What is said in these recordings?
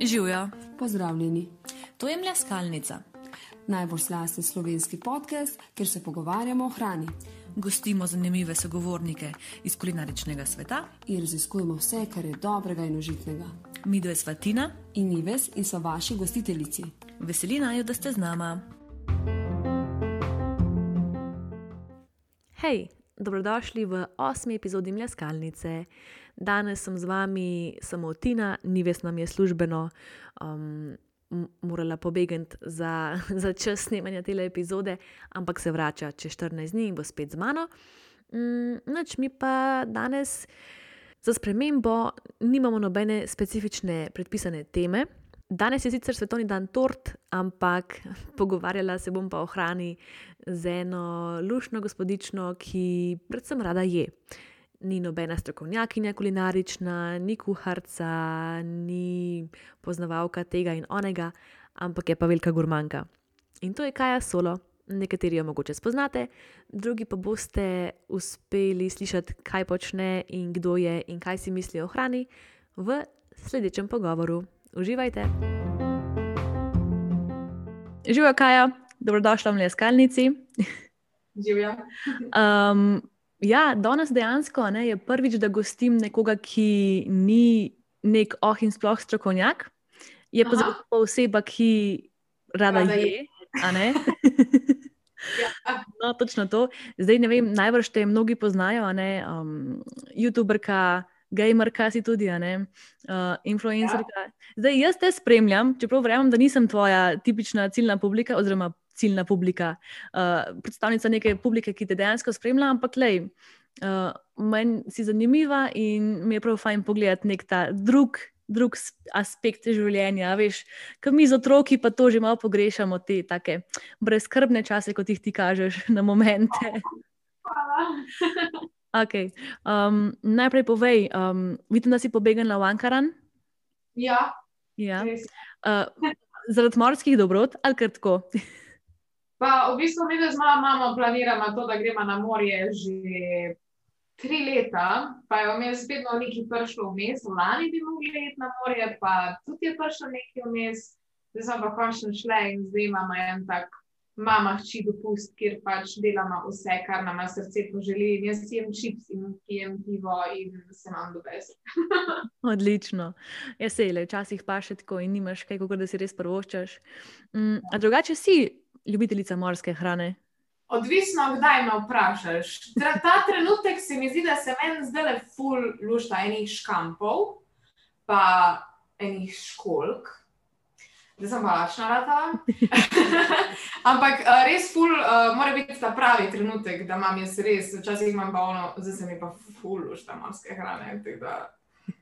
Živijo. Pozdravljeni. To je mleskalnica. Najbolj slasten slovenski podcast, kjer se pogovarjamo o hrani. Gostimo zanimive sogovornike iz kulinaričnega sveta in raziskujemo vse, kar je dobrega in užitnega. Mi dve sva Tina in Ives in so vaši gostiteljici. Veseli naj, da ste z nama. Hej, dobrodošli v osmi epizodi Mleskalnice. Danes sem z vami samo Tina, Nives nam je službeno um, morala pobegati za, za čas snemanja te epizode, ampak se vrača čez 14 dni in bo spet z mano. Mm, noč mi pa danes za spremembo nimamo nobene specifične predpisane teme. Danes je sicer svetovni dan tort, ampak pogovarjala se bom pa o hrani z eno lušno gospodično, ki predvsem rada je ni nobena strokovnjakinja kulinarična, ni kuharca, ni poznavalka tega in onega, ampak je pa velika gurmanka. In to je Kaja Solo. Nekateri jo mogoče spoznate, drugi pa boste uspeli slišati, kaj počne in kdo je in kaj si misli o hrani v sledečem pogovoru. Uživajte! Živijo, Kaja, dobrodošla v Leskalnici. Živijo. Um, Ja, danes dejansko ne, je prvič, da gostim nekoga, ki ni nek oh in sploh strokovnjak, je pa zelo oseba, ki rada, rada je. je ja. no, točno to. Zdaj ne vem, najbrž te mnogi poznajo, ne, um, YouTuberka. Gamerka si tudi, uh, influencerka. Ja. Zdaj, jaz te spremljam, čeprav verjamem, da nisem tvoja tipična ciljna publika, oziroma ciljna publika, uh, predstavnica neke publike, ki te dejansko spremlja, ampak le, uh, meni si zanimiva in mi je prav fajn pogledati nek ta drug. Drug aspekt življenja, veš, ki mi z otroki pa to že malo pogrešamo, te tako brezkrbne čase, kot jih ti kažeš na momente. Hvala. Okay. um, najprej povej, um, vidim, da si pobegnila v Ankaran. Ja. ja. Uh, zaradi morskih dobrot ali kar tako? Pa v bistvu mi z mojo mamo planiramo to, da gremo na morje že tri leta, pa je vmes vedno nekaj prišlo vmes, lani bi mogli iti na morje, pa tudi je prišlo nekaj vmes, zdaj sem pa končno šla in zdaj imamo en tak. Mama hči dopust, kjer pač delamo vse, kar nam srce poželi. Jaz jem čips in pijem pivo in se nam dobes. Odlično. Jaz se le, včasih pa še tako in nimaš kaj, kako da si res prvoščaš. Mm, a drugače si ljubiteljica morske hrane? Odvisno, kdaj me vprašaš. Ta trenutek se mi zdi, da se meni zdaj le ful lušta enih škampov, pa enih školk. Zdaj sem lačna rata. Ampak res ful, uh, mora biti ta pravi trenutek, da imam jaz res, včasih imam pa ono, zdaj se mi pa ful lušta morske hrane.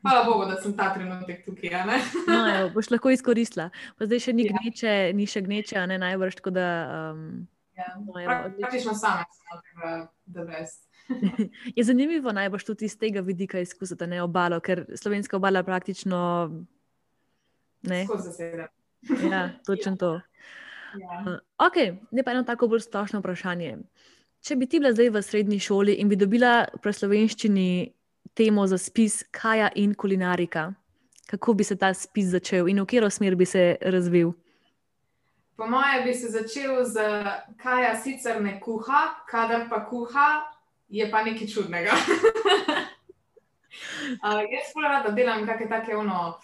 Hvala Bogu, da sem ta trenutek tukaj. no, evo, boš lahko izkoristila. Pa zdaj še ni ja. gneče, ni še gneče, ne najbrž. Da, um, ja. no, Praktično sama sem da best. je zanimivo najbolj tudi iz tega vidika izkusiti ne obalo, ker slovenska obala praktično ne. Skozi ja, točno to. Ja. Uh, ok, ne pa eno tako bolj splošno vprašanje. Če bi ti bila zdaj v srednji šoli in bi dobila pri slovenščini temo za spis Kaja in kulinarika. Kako bi se ta spis začel in v katero smer bi se razvil? Po mojem, bi se začel z Kaja, sicer ne kuha, kadar pa kuha, je pa nekaj čudnega. uh, jaz pa rada delam kakšne take ono.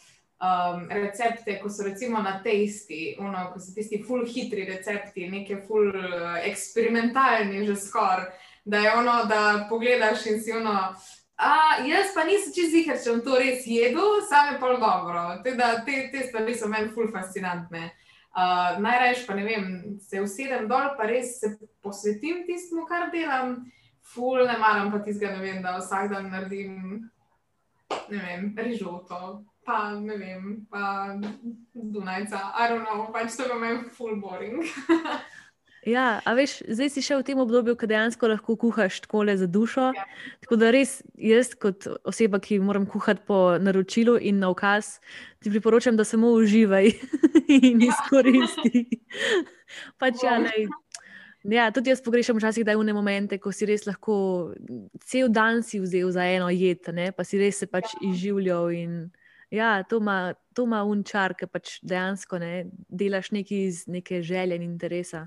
Um, recepte, ko so recimo na testi, ono, ko so tisti full hitri recepti, neke full uh, eksperimentalni, že skoraj. Da je ono, da pogledaš in si ono, A, jaz pa nisem čez jih, če bom to res jedel, sam je pol dobro. Teda, te, te stvari so meni ful fascinantne. Uh, Najraje pa ne vem, se usedem dol, pa res se posvetim tistemu, kar delam. Ful ne maram pa tistega, ne vem, da vsak dan naredim, ne vem, rižoto, pa ne vem, pa Dunajca, I don't know, pač to je meni ful boring. Ja, a veš, zdaj si še v tem obdobju, ko dejansko lahko kuhaš tako le za dušo. Ja. Tako da res jaz, kot oseba, ki moram kuhati po naročilu in na ukaz, ti priporočam, da samo uživaj in ja. izkoristi. pač, ja, lej, Ja, tudi jaz pogrešam včasih, da je v ne momente, ko si res lahko cel dan si vzel za eno jed, ne? pa si res se pač ja. izživljal. In, ja, to ima, to ima unčar, ki pač dejansko ne, delaš nekaj iz neke želje in interesa.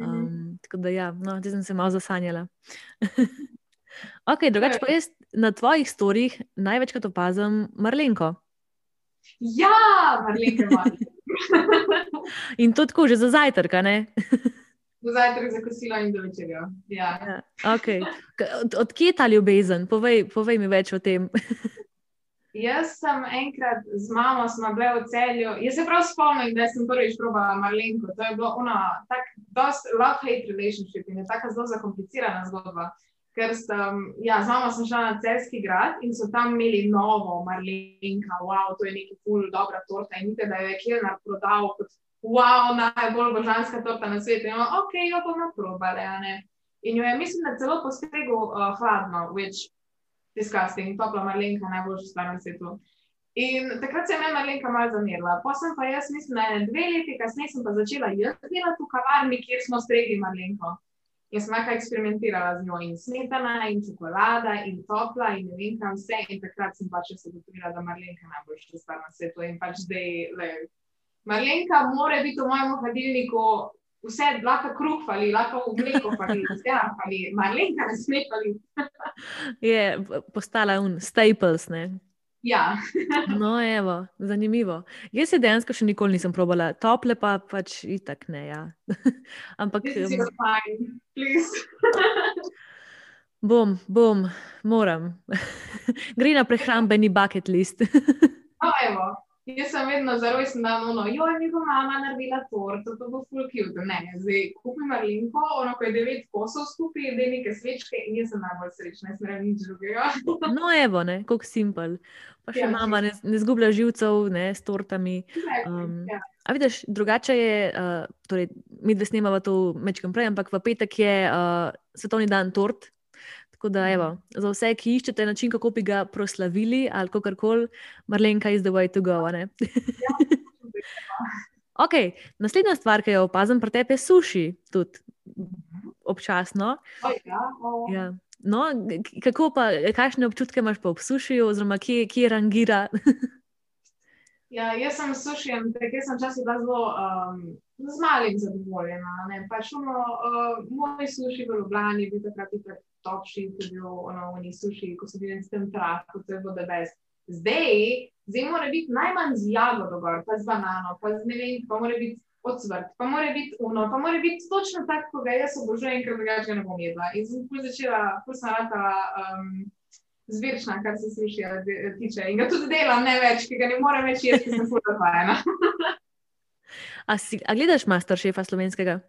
Um, mm -hmm. Tako da, ja, no, zdaj sem se malo zasanjala. ok, drugače pa jaz na tvojih storjih največkrat opazim Marlenko. Ja, Marlenko. in to tako že za zajtrk, ne? Za zajtrk, za kosilo in za večerjo. Ja. Ja, okay. od, od kje ta ljubezen? Povej, povej mi več o tem. Jaz sem enkrat z mamo, smo bili v celju. Jaz se prav spomnim, da sem prvič probala Marlenko. To je bilo ono, tako love-hate relationship in je tako zelo zakomplicirana zgodba. Ker sem, ja, z mamo sem šla na celski grad in so tam imeli novo Marlenka, wow, to je neki ful, dobra torta. In vidite, da je Kelner prodal kot wow, najbolj božanska torta na svetu. In ok, jo bomo probali. In jo je, mislim, da celo postregel uh, hladno, which disgusting, topla marlenka, najboljša stvar na svetu. In takrat se je meni marlenka malo zamerila. Potem pa jaz, mislim, da je dve leti kasneje sem pa začela delati v kavarni, kjer smo stregli marlenko. Jaz sem nekaj eksperimentirala z njo in smetana, in čokolada, in topla, in ne vem kam vse. In takrat sem pač se dogovorila, da marlenka najboljša stvar na svetu. In pač zdaj, le, Marlenka mora biti v mojem hladilniku, vse lahko kruh ali lahko mleko ali vse, ali Marlenka ne sme ali. je postala un staples, ne? Ja. no, evo, zanimivo. Jaz se dejansko še nikoli nisem probala, tople pa pač itak ne. Ja. Ampak. bom, bom, moram. Gre na prehrambeni bucket list. oh. Jaz sem vedno zelo rojsten dan, no, jo je mi bo mama naredila torto, to bo full cute. Ne, zdaj kupim malinko, ono, ko je devet kosov skupaj, da je neke svečke in jaz sem najbolj srečna, jaz ne vem nič drugega. no, evo, ne, koliko simpel. Pa še ja, mama ne, ne zgublja živcev, ne, s tortami. Um, ja. A vidiš, drugače je, uh, torej, mi dve snemamo to mečkam prej, ampak v petek je uh, svetovni dan tort, Tako da, evo, za vse, ki iščete način, kako bi ga proslavili ali kako koli, Marlenka is the way to go. okay, naslednja stvar, ki jo opazim pri tebi, je suši, tudi občasno. Ja, ja. No, kako pa, kakšne občutke imaš po sušiju, oziroma kje, kje rangira? ja, jaz sem sušijem, ker sem včasih zelo um, z malim zadovoljena. Pač, ono, uh, moj suši v Ljubljani je bil takrat tudi top shit, ki je bil ono, v Nisuši, ko so bili s tem trakom, to je bilo debes. Zdaj, zdaj mora biti najmanj z jagodo, gor, pa z banano, pa z ne vem, pa mora biti odsvrt, pa mora biti uno, pa mora biti točno tako, kot ga jaz obožujem, ker drugače ne bom jedla. In sem pol začela, pol sem ratala. Um, Zvirčna, kar se suši tiče. In ga tudi delam, ne več, ki ga ne morem več jesti, ker sem fucking fajna. a, a gledaš masterchefa slovenskega?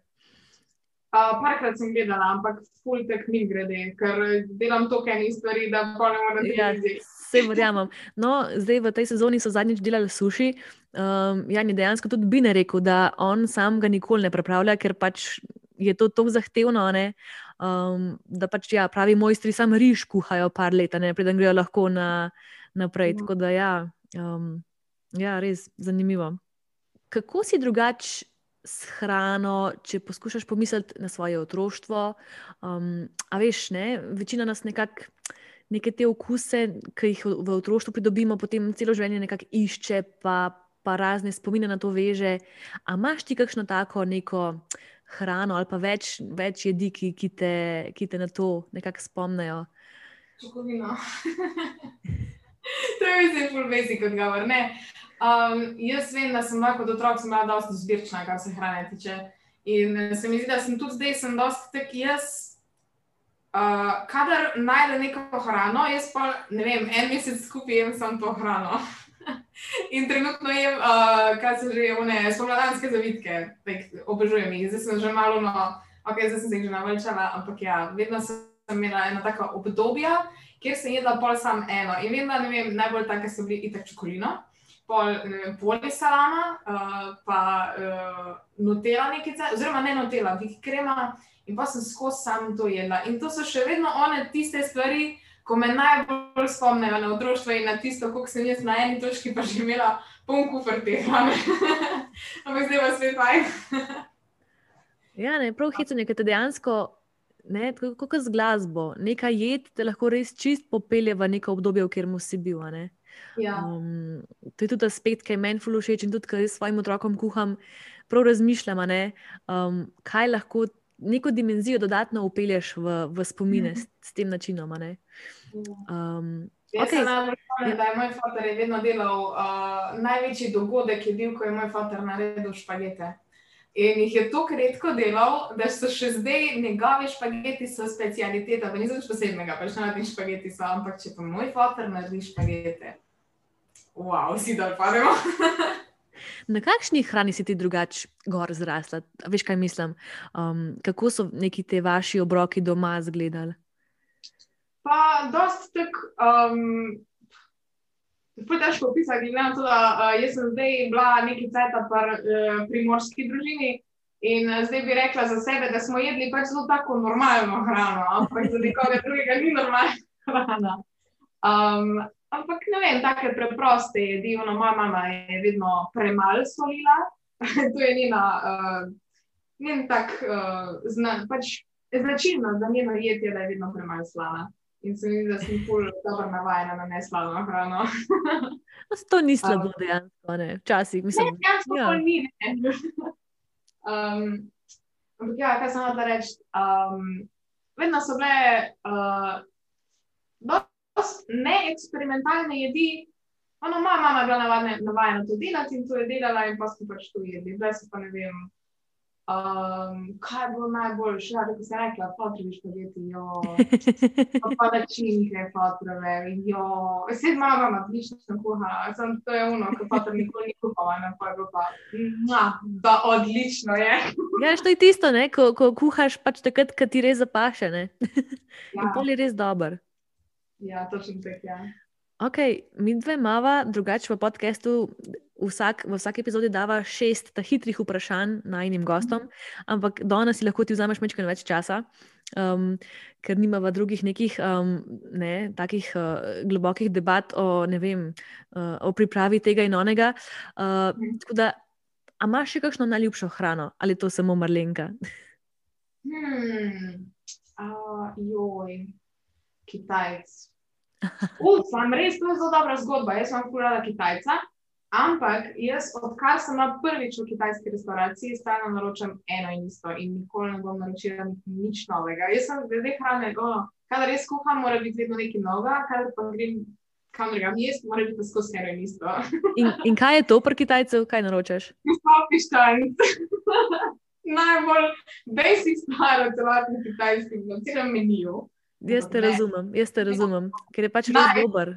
Uh, parkrat sem gledala, ampak fultek mi grede, ker delam toliko enih stvari, da pa ne morem ja. Vse verjamem. No, zdaj v tej sezoni so zadnjič delali suši. Um, Jan je dejansko tudi bi ne rekel, da on sam ga nikoli ne pripravlja, ker pač je to tako zahtevno. Um, da pač ja, pravi mojstri samo riž kuhajo par let, preden grejo lahko na, naprej. Tako da ja, um, ja, res zanimivo. Kako si drugače? S hrano, če poskušaš pomisliti na svoje otroštvo. Um, a veš, ne? večina nas nekako neke te okuse, ki jih v otroštvu pridobimo, potem celo življenje nekako išče, pa, pa razne spomine na to veže. A imaš ti kakšno tako neko hrano ali pa več, več jedi, ki, ki, te, ki te na to nekako spomnijo? Čokolino. to je mislim, full basic odgovor. Ne. Um, jaz vem, da sem kot otrok bila dosta zbirčna, kar se hrane tiče. In eh, se mi zdi, da sem tudi zdaj, sem dosta tak jaz. Uh, kadar najdem neko hrano, jaz pa ne vem, en mesec skupaj jem samo to hrano. In trenutno jem, uh, kaj se že one spomladanske zavitke, obožujem jih. Zdaj sem že malo, no, ok, zdaj sem se jih že naveličala, ampak ja, vedno sem imela ena taka obdobja, kjer sem jedla pol sam eno. In vem, da ne vem, najbolj take so bili itak čokolino pol, vem, poli salama, uh, pa uh, notela nekaj, oziroma ne notela, vik krema in pa sem skozi sam to jedla. In to so še vedno one tiste stvari, ko me najbolj spomnijo na otroštvo in na tisto, koliko sem jaz na eni točki pa že imela poln kufr te hrane. Ampak zdaj pa spet fajn. Ja, ne, prav ker te dejansko, ne, tako kot z glasbo, nekaj jed te lahko res čist popelje v neko obdobje, v katerem si bil. Ja. Um, to je tudi aspekt, ki je meni fulu všeč in tudi, ker jaz svojim otrokom kuham, prav razmišljam, ne, um, kaj lahko neko dimenzijo dodatno upelješ v, v spomine s, s tem načinom. a ne. Um, Jaz okej, se najbolj spomnim, da je moj oče vedno delal. Uh, največji dogodek je bil, ko je moj oče naredil špagete. In jih je tako redko delal, da so še zdaj njegovi špageti so specialiteta. Pa niso nič posebnega, pač ne radim špageti, so, ampak če pa moj oče naredi špagete, wow, si dol pademo. Na kakšni hrani si ti drugače gor zrasla? Veš, kaj mislim? Um, kako so neki te vaši obroki doma izgledali? Pa, dost tak, um, zelo težko opisati, glede na to, da uh, sem zdaj bila nekaj par, uh, pri morski družini in uh, zdaj bi rekla za sebe, da smo jedli pač zelo tako normalno hrano, ampak za nekoga drugega ni normalna hrana. Um, ampak ne vem, take preproste jedi, ono, moja mama je vedno premalo solila, to je njena, uh, njen tak, uh, zna, pač značilnost za njeno jed je, da je vedno premalo slana. In se mi zdi, da sem pol dobro navajena na neslavno hrano. No, To ni slabo, dejansko. ne. Včasih, mislim, Ne, dejansko ja. ja. ni. Ne. Um, ampak ja, kaj sem hotel reči? Um, vedno so bile uh, dost neeksperimentalne jedi. Ono, moja mama je bila navadne, navajena to delati in to je delala, in pa smo pač to jedli. Zdaj se pa ne vem. Um, kaj je bilo najboljše? Ja, tako sem rekla, potrebiš podjeti, jo. Pa palačinke, potrebe, jo. Vse mama odlično kuha, sem to je ono, ki to nikoli ni kuhala, ne pa je bilo pa, mua, da odlično je. Ja, to je tisto, ne, ko, ko kuhaš pač takrat, ko ti res zapaše. Ne? In Ja, pol je res dober. ja točno tako, ja. Ok, mi dve mava, drugače v podkastu, vsak, v vsaki epizodi dava šest ta hitrih vprašanj najnim gostom, ampak danes si lahko ti vzameš nekaj več časa, um, ker nimava drugih nekih um, ne, takih uh, globokih debat o, ne vem, uh, o pripravi tega in onega. Uh, Mhm. tako da, a imaš še kakšno najljubšo hrano ali to samo marlenka? Hmm, uh, joj, Kitajc. Uf, sem res, to je zelo dobra zgodba. Jaz sem kurala Kitajca, ampak jaz, odkar sem na prvič v kitajski restavraciji, stalno naročam eno in isto in nikoli ne bom naročila nič novega. Jaz sem glede hrane, ono, kadar res kuham, mora biti vedno nekaj novega, kadar pa grem kamor ga jesti, mora biti skozi eno in isto. In, in kaj je to pri Kitajcev, kaj naročaš? Piščanc. Najbolj basic stvar v celotnem kitajskem, celem meniju. Jaz te razumem, jaz te razumem, ker je pač res Naj- dober.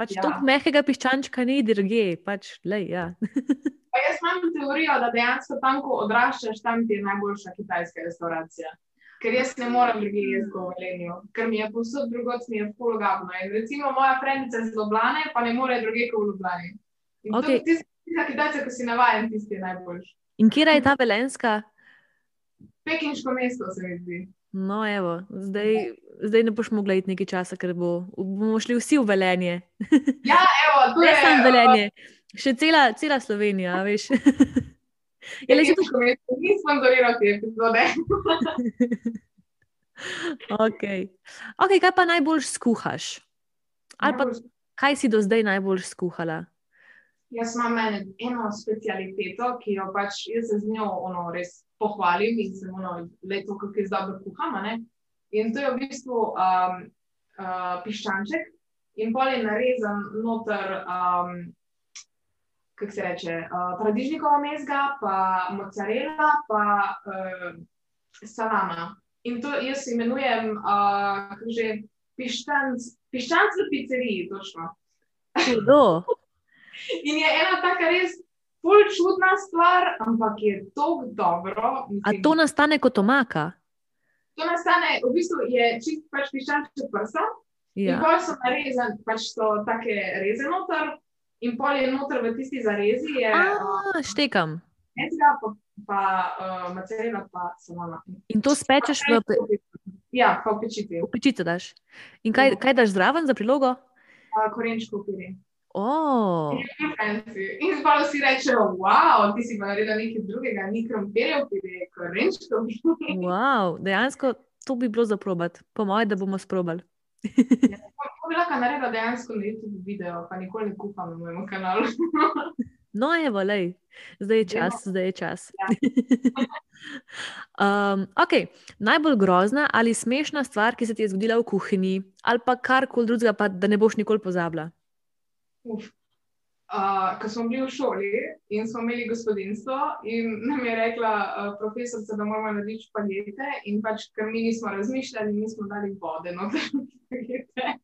Pač Ja. Tako mehkega piščančka ni drugje, pač lej, ja. Pa jaz imam teorijo, da dejansko tam, ko odraščaš, tam ti je najboljša kitajska restauracija. Ker jaz ne morem drugje jesti v Velenju, ker mi je povsod drugot, mi je polgabno. In recimo moja frendica iz Ljubljane, pa ne more drugje kot v Ljubljani. In okay. je tista kitajca, ki si navajen, tisti je najboljši. In kje je ta velenska? Pekinško mesto se mi zdi. No, evo, zdaj, zdaj ne boš mogla iti nekaj časa, ker bo, bomo šli vsi v velenje. Ja, evo, to Ne je samo velenje, še cela, cela Slovenija, veš. Je le že Pekinško mesto, ni sponsoriral te epizode. okay. ok, kaj pa najbolj skuhaš? Ali pa kaj si do zdaj najbolj skuhala? Jaz imam eno specialiteto, ki jo pač jaz z njo ono, res pohvalim in sem ono, leto, kako je dobro kuham. a ne. In to je v bistvu um, uh, piščanček in pol je narezan noter, um, kako se reče, uh, paradižnikova mezga, pa mozzarella, pa uh, salama. In to jaz imenujem, uh, kako že, piščanc, piščanc v pizzeriji, točno. Hudo. In je ena taka res bolj čudna stvar, ampak je tako dobro. A Mislim, to nastane kot omaka? to nastane, v bistvu je čist pač piščanček prsa. Ja. In Ja. pol so narezan, pač so take reze noter, in pol je noter v tisti zarezi, je uh, A, štekam. mezga, pa, pa uh, mozzarella, pa salama. In to spečeš v, Ja, pa v pečici, v pečico daš. In kaj, kaj daš zraven za prilogo? uh, korenčko pire. Oh. In pa vsi rečejo, wow, ti si pa naredila nekaj drugega, ni krompirjev, pide korenčkov. wow, dejansko to bi bilo za probat. Po mojem, da bomo sprobali. To bi lahko naredila dejansko na YouTube video, pa nikoli ne kuham na mojem kanalu. No, evo, lej. zdaj je čas, zdaj je čas. Ja. um, okay. Najbolj grozna ali smešna stvar, ki se ti je zgodila v kuhinji, ali pa karkoli drugega, pa da ne boš nikoli pozabila. Uf. Uh, ko smo bili v šoli in smo imeli gospodinstvo, in nam je rekla uh, profesorica, da moramo narediti špagete, in pač, ker mi nismo razmišljali, nismo dali vode noter v špagete.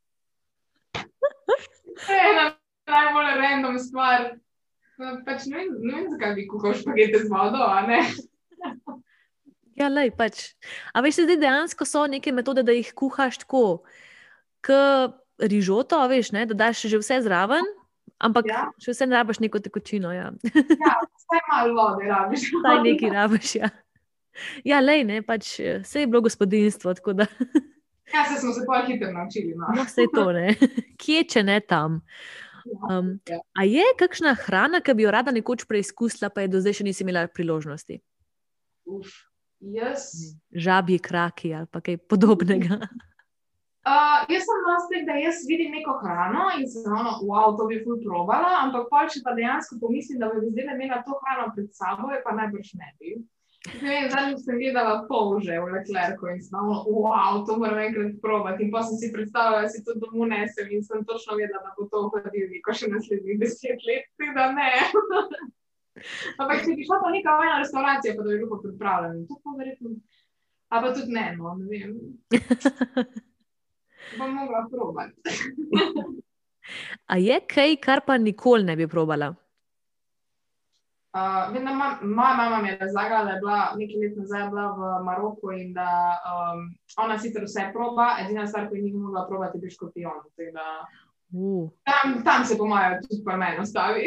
To je ena najbolj random stvar. No, Pač ne, vem, ne vem, zakaj bi kuhal špagete z vodo, a ne. Ja, lej, pač. A veš, zdaj dejansko so neke metode, da jih kuhaš tako, kot rižoto, veš, ne, da daš že vse zraven, ampak ja. Ja. še vse ne rabiš neko tekočino. Ja. Ja, vsaj malo vode rabiš. Saj nekaj rabiš. Ja, ja lej, ne, pač vse je bilo gospodinstvo, da Ja, se smo se pa hitro naučili. No. no, vse to ne. Kje, če ne tam. Um, Ja. a je kakšna hrana, ki bi jo rada nekoč preizkusila, pa je do zdaj še nisi imela priložnosti? Uf, jaz. Žabji kraki ali kaj podobnega. Uh, jaz sem nosnik, da jaz vidim neko hrano in sem ono, wow, to bi ful probala, ampak pol, če pa dejansko pomislim, da bi zdaj imela to hrano pred sabo, je pa najbrž ne bi. Zadnjič sem gledala polže v Leclercu in sem ono, wow, to moram enkrat probati. In pa sem si predstavljala, da si to domov nesem in sem točno vedela, da bo to v hladilniku še naslednjih deset let, tako da ne. Ampak če bi šla pa neka vojna restauracija, pa da bi bilo pripravljeno, to pa verjetno. A pa tudi ne, no, ne vem. Bom mogla probati. A je kaj, kar pa nikoli ne bi probala? Uh, da ma- moja mama mi je razlagala, da je bila nekaj let nazaj bila v Maroku in da um, ona sicer vse proba, edina stvar, ki je ni mogla probati, je bil škorpion. da Uh. Tam, tam se po mojem tudi pri meni ostavi.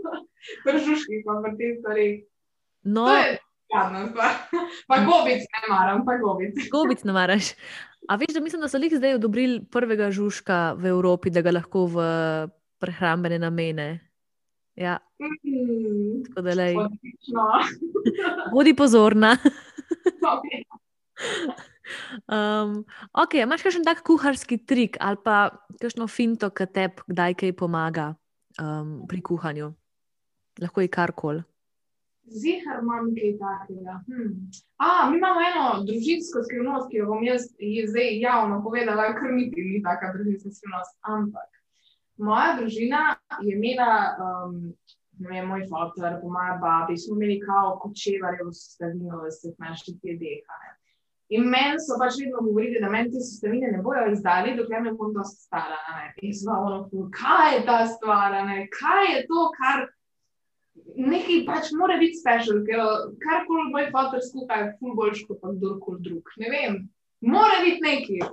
Pržuški, pa pri te stvari. No, To je stvar. Pa gobic ne maram, pa gobic. gobic ne maraš. A veš, da mislim, da so jih zdaj odobrili prvega žužka v Evropi, da ga lahko v prehrambene namene. Ja, Mm, tako da lej. odlično. Bodi pozorna. Okay. Um, ok, imaš kakšen tak kuharski trik ali pa kakšno finto, ki te kdaj kaj pomaga um, pri kuhanju? Lahko je karkoli. Zihar imam kaj takega. Hm. A, mi imamo eno družinsko skrivnost, ki jo bom jaz zdaj javno povedala, ker niti ni taka družinska skrivnost. Ampak moja družina je imela, um, ne vem, moj fotor, pa moja babi, smo imeli kao kočevarje v sestavino, da se našli te dekane. In meni so pač vedno govorili, da meni te sestavine ne bojo izdali, dokler ne bom dosti stara. In smo ono, kaj je ta stvar, kaj je to, kar nekaj pač mora biti special, ker karkoli moj fotor skuha je ful boljš kot kdorkoli drug. Ne vem, mora biti nekaj.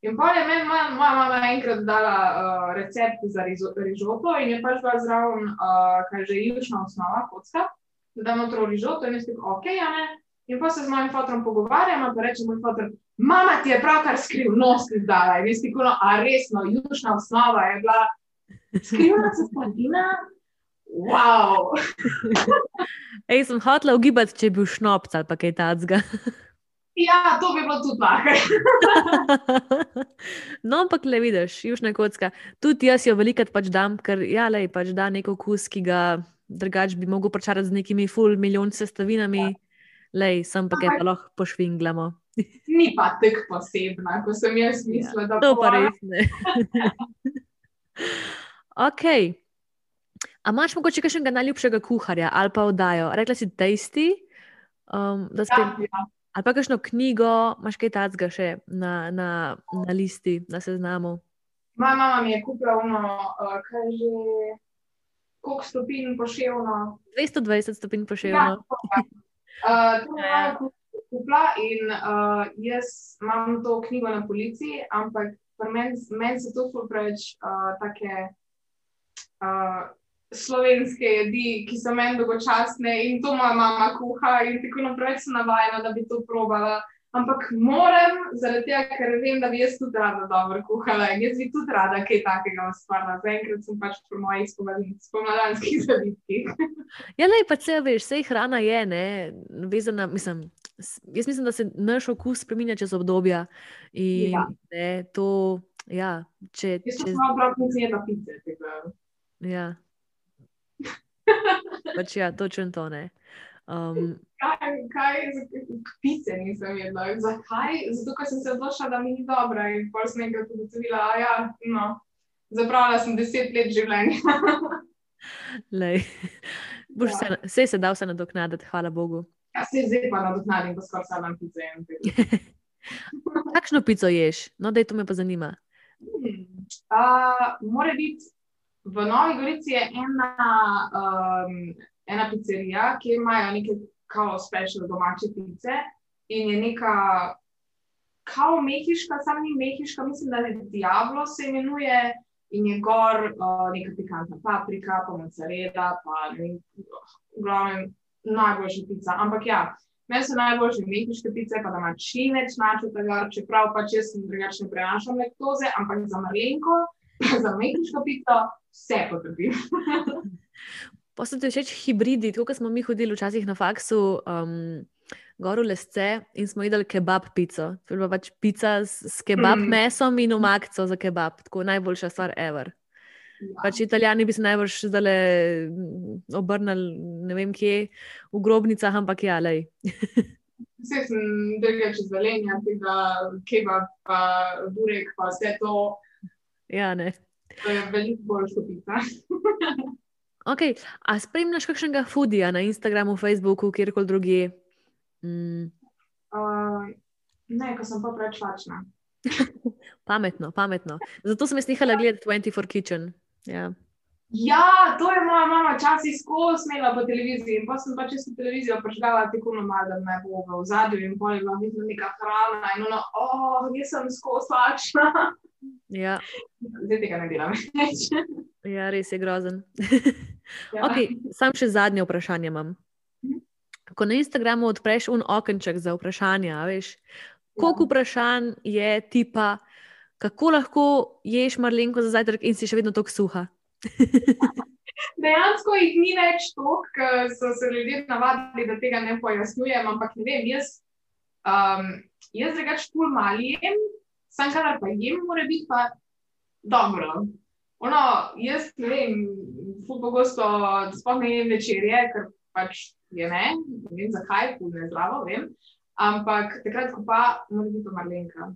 In pa je meni moja, moja mama enkrat dala uh, recept za rižoto in je pač bila zraven, uh, kaj že jušna osnova, kocka, da damo to rižoto in jaz tako, ok, a ne. In pa se z mojim fotorom pogovarjam, pa reče moj fotor, mama ti je pravkar skrivnost izdala. In jaz tako, no, a resno, jušna osnova je bila skrivna sestavina. Wow! Ej, sem hotela ugibati, če je bil šnopc ali kaj tacga. Ja, to bi bilo tudi lahko. no, ampak le vidiš, južna kocka. Tudi jaz jo velikrat pač dam, ker ja, lej, pač da neko okus, ki ga drugač bi mogel pričarati z nekimi full milijon sestavinami. Ja. Lej, sem pa kaj pa lahko pošvinglamo. Ni pa tako posebna, kot sem jaz mislila, da To pa res ne. ok. A imaš mogoče kakšnega najljubšega kuharja ali pa oddajo? Rekla si testi, um, da Ja, spet. ja. Ali pa kakšno knjigo, imaš kaj tacga še na, na, na listi, na seznamu? Moja mama mi je kupila ono, uh, kaj že, koliko stopinj poševno. 220 stopinj Ja, poševno. to. Uh, to je Ja. mama ku- kupila in uh, jaz imam to knjigo na policiji, ampak meni men so to preveč uh, take uh, slovenske jedi, ki so meni dolgočasne in to moja mama kuha in tako naprej sem navajena, da bi to probala. ampak moram, zaradi tega, ker vem, da bi jaz tudi rada dobro kuhala in jaz bi tudi rada kaj takega ustvarila. Zaenkrat sem pač pri mojih spomladanskih zavitkih. Ja, le pa če veš, vse hrana je, ne, vezana, mislim. Jaz mislim, da se naš okus spremenja čez obdobja. In, ja. ne, to, ja, če, jaz sem samo obrok, nisem jedla pice. Ja. Pač ja, točno to ne. Um, kaj, kaj, pice nisem jedla. Zakaj? Zato, ker sem se odločila, da mi ni dobro in pol sem enkrat ugotovila, da ja, no, zapravila sem deset let življenja. Boš ja. se, vse se da vse nadoknaditi, hvala Bogu. Ja, se zdaj pa nadoknadim, ko skoraj samo pice. Kakšno pico ješ? No, da je to me pa zanima. Hmm. Uh, Mora biti v Novi Gorici ena. Um, ena pizzerija, kjer imajo neke kao special domače pice in je neka kao mehiška, sam ni mehiška, mislim, da je Diablo se imenuje in je gor uh, neka pikantna paprika, pa mozzarella, pa ne vem, glavnem najboljša pica. Ampak ja, meni so najboljše mehiške pice, pa da ima čineč, načo tega, čeprav pač jaz drugače ne prenašam laktoze, ampak za malenko, za mehiško pico, vse potrebim. Pa so ti všeč hibridi, kot smo mi hodili včasih na faksu, um, gor v lesce in smo jedli kebab pico. To je bila pač pica s, s kebab mm. mesom in umakco za kebab, tako najboljša stvar ever. Ja. Pač italijani bi se najbolj zdaj obrnili, ne vem kje, v grobnicah, ampak ja, le. Vse sem drugače zelenja, tega kebab, pa burek, pa vse to. Ja, ne. To je veliko boljša pica. Okay. A spremljaš kakšnega foodija na Instagramu, Facebooku, kjerkoli drugje? Mm. Uh, ne, ko sem pa preveč lačna. pametno, pametno. Zato sem jaz nehala gledati 24 Kitchen. Ja. ja, to je moja mama včasih skozi smela po televiziji. In pa sem pač čez televizijo prižgala tako normalno, da ne bo v zadju in pol je bila vidna neka hrana in ono, oh, nisem skozi lačna. Ja. Zdaj tega ne delam več. ja, res je grozen. ja. okay, sam še zadnje vprašanje imam. Mhm. Ko na Instagramu odpreš un okenček za vprašanja, veš, koliko ja. vprašanj je tipa, kako lahko ješ marlenko za zajtrk in si še vedno tako suha? Dejansko jih ni več toliko, ker so se ljudje navadili, da tega ne pojasnjujem. Ampak ne vem, jaz, um, jaz drugače pol malijem, sam kadar pa jem, mora biti pa dobro. Ono, jaz ne vem, zelo pogosto ne jem večerje, ker pač je ne, ne vem zakaj, tu ne zdravo, vem. Ampak takrat, ko pa, mora biti to marlenka.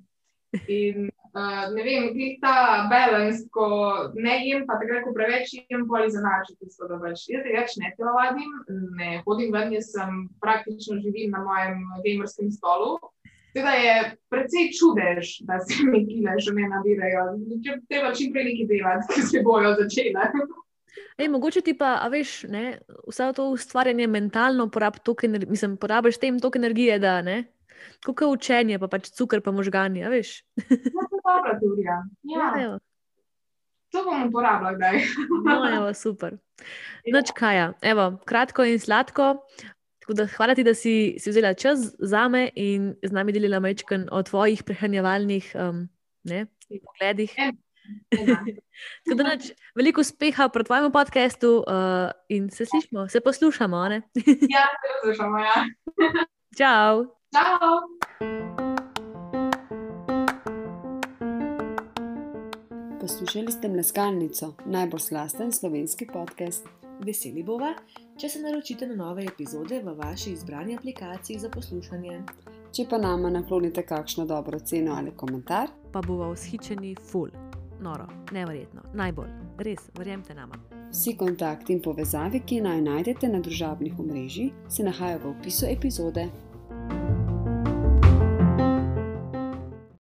In uh, ne vem, kje je ta balans, ko ne jem, pa takrat, ko preveč jem, poli za način, tisto, da pač jaz več ne telovadim, ne hodim ven, jaz sem praktično živim na mojem gamerskem stolu. Teda je precej čudež, da se mi kile še ne nabirajo. Treba čim prej nekaj delati, ki se bojo začele. Ej, mogoče ti pa, a veš, ne, vse to ustvarjanje mentalno porabiš toliko energije, mislim, porabiš tem toliko energije, da ne. Je učenje, pa pač cukor, pa možgani, a veš. Ja, to je dobra teorija. Ja. Ja, to bom uporabljal, da je. No, evo, super. Noč kaj, evo, kratko in sladko. Da, hvala ti, da si, si vzela čas za me in z nami delila mečken o tvojih prehranjevalnih um, pogledih. Nač, veliko uspeha pri tvojem podkastu uh, in se slišimo, se poslušamo. ja, se poslušamo. Ja. Čau. Čau. Poslušali ste Mleskalnico, najbolj slasten slovenski podcast. Veseli bova, če se naročite na nove epizode v vaši izbrani aplikaciji za poslušanje. Če pa nama naklonite kakšno dobro ceno ali komentar, pa bova vzhičeni full. Noro, neverjetno, najbolj, res, verjemite nama. Vsi kontakti in povezave, ki naj najdete na družabnih omrežjih, se nahajajo v opisu epizode.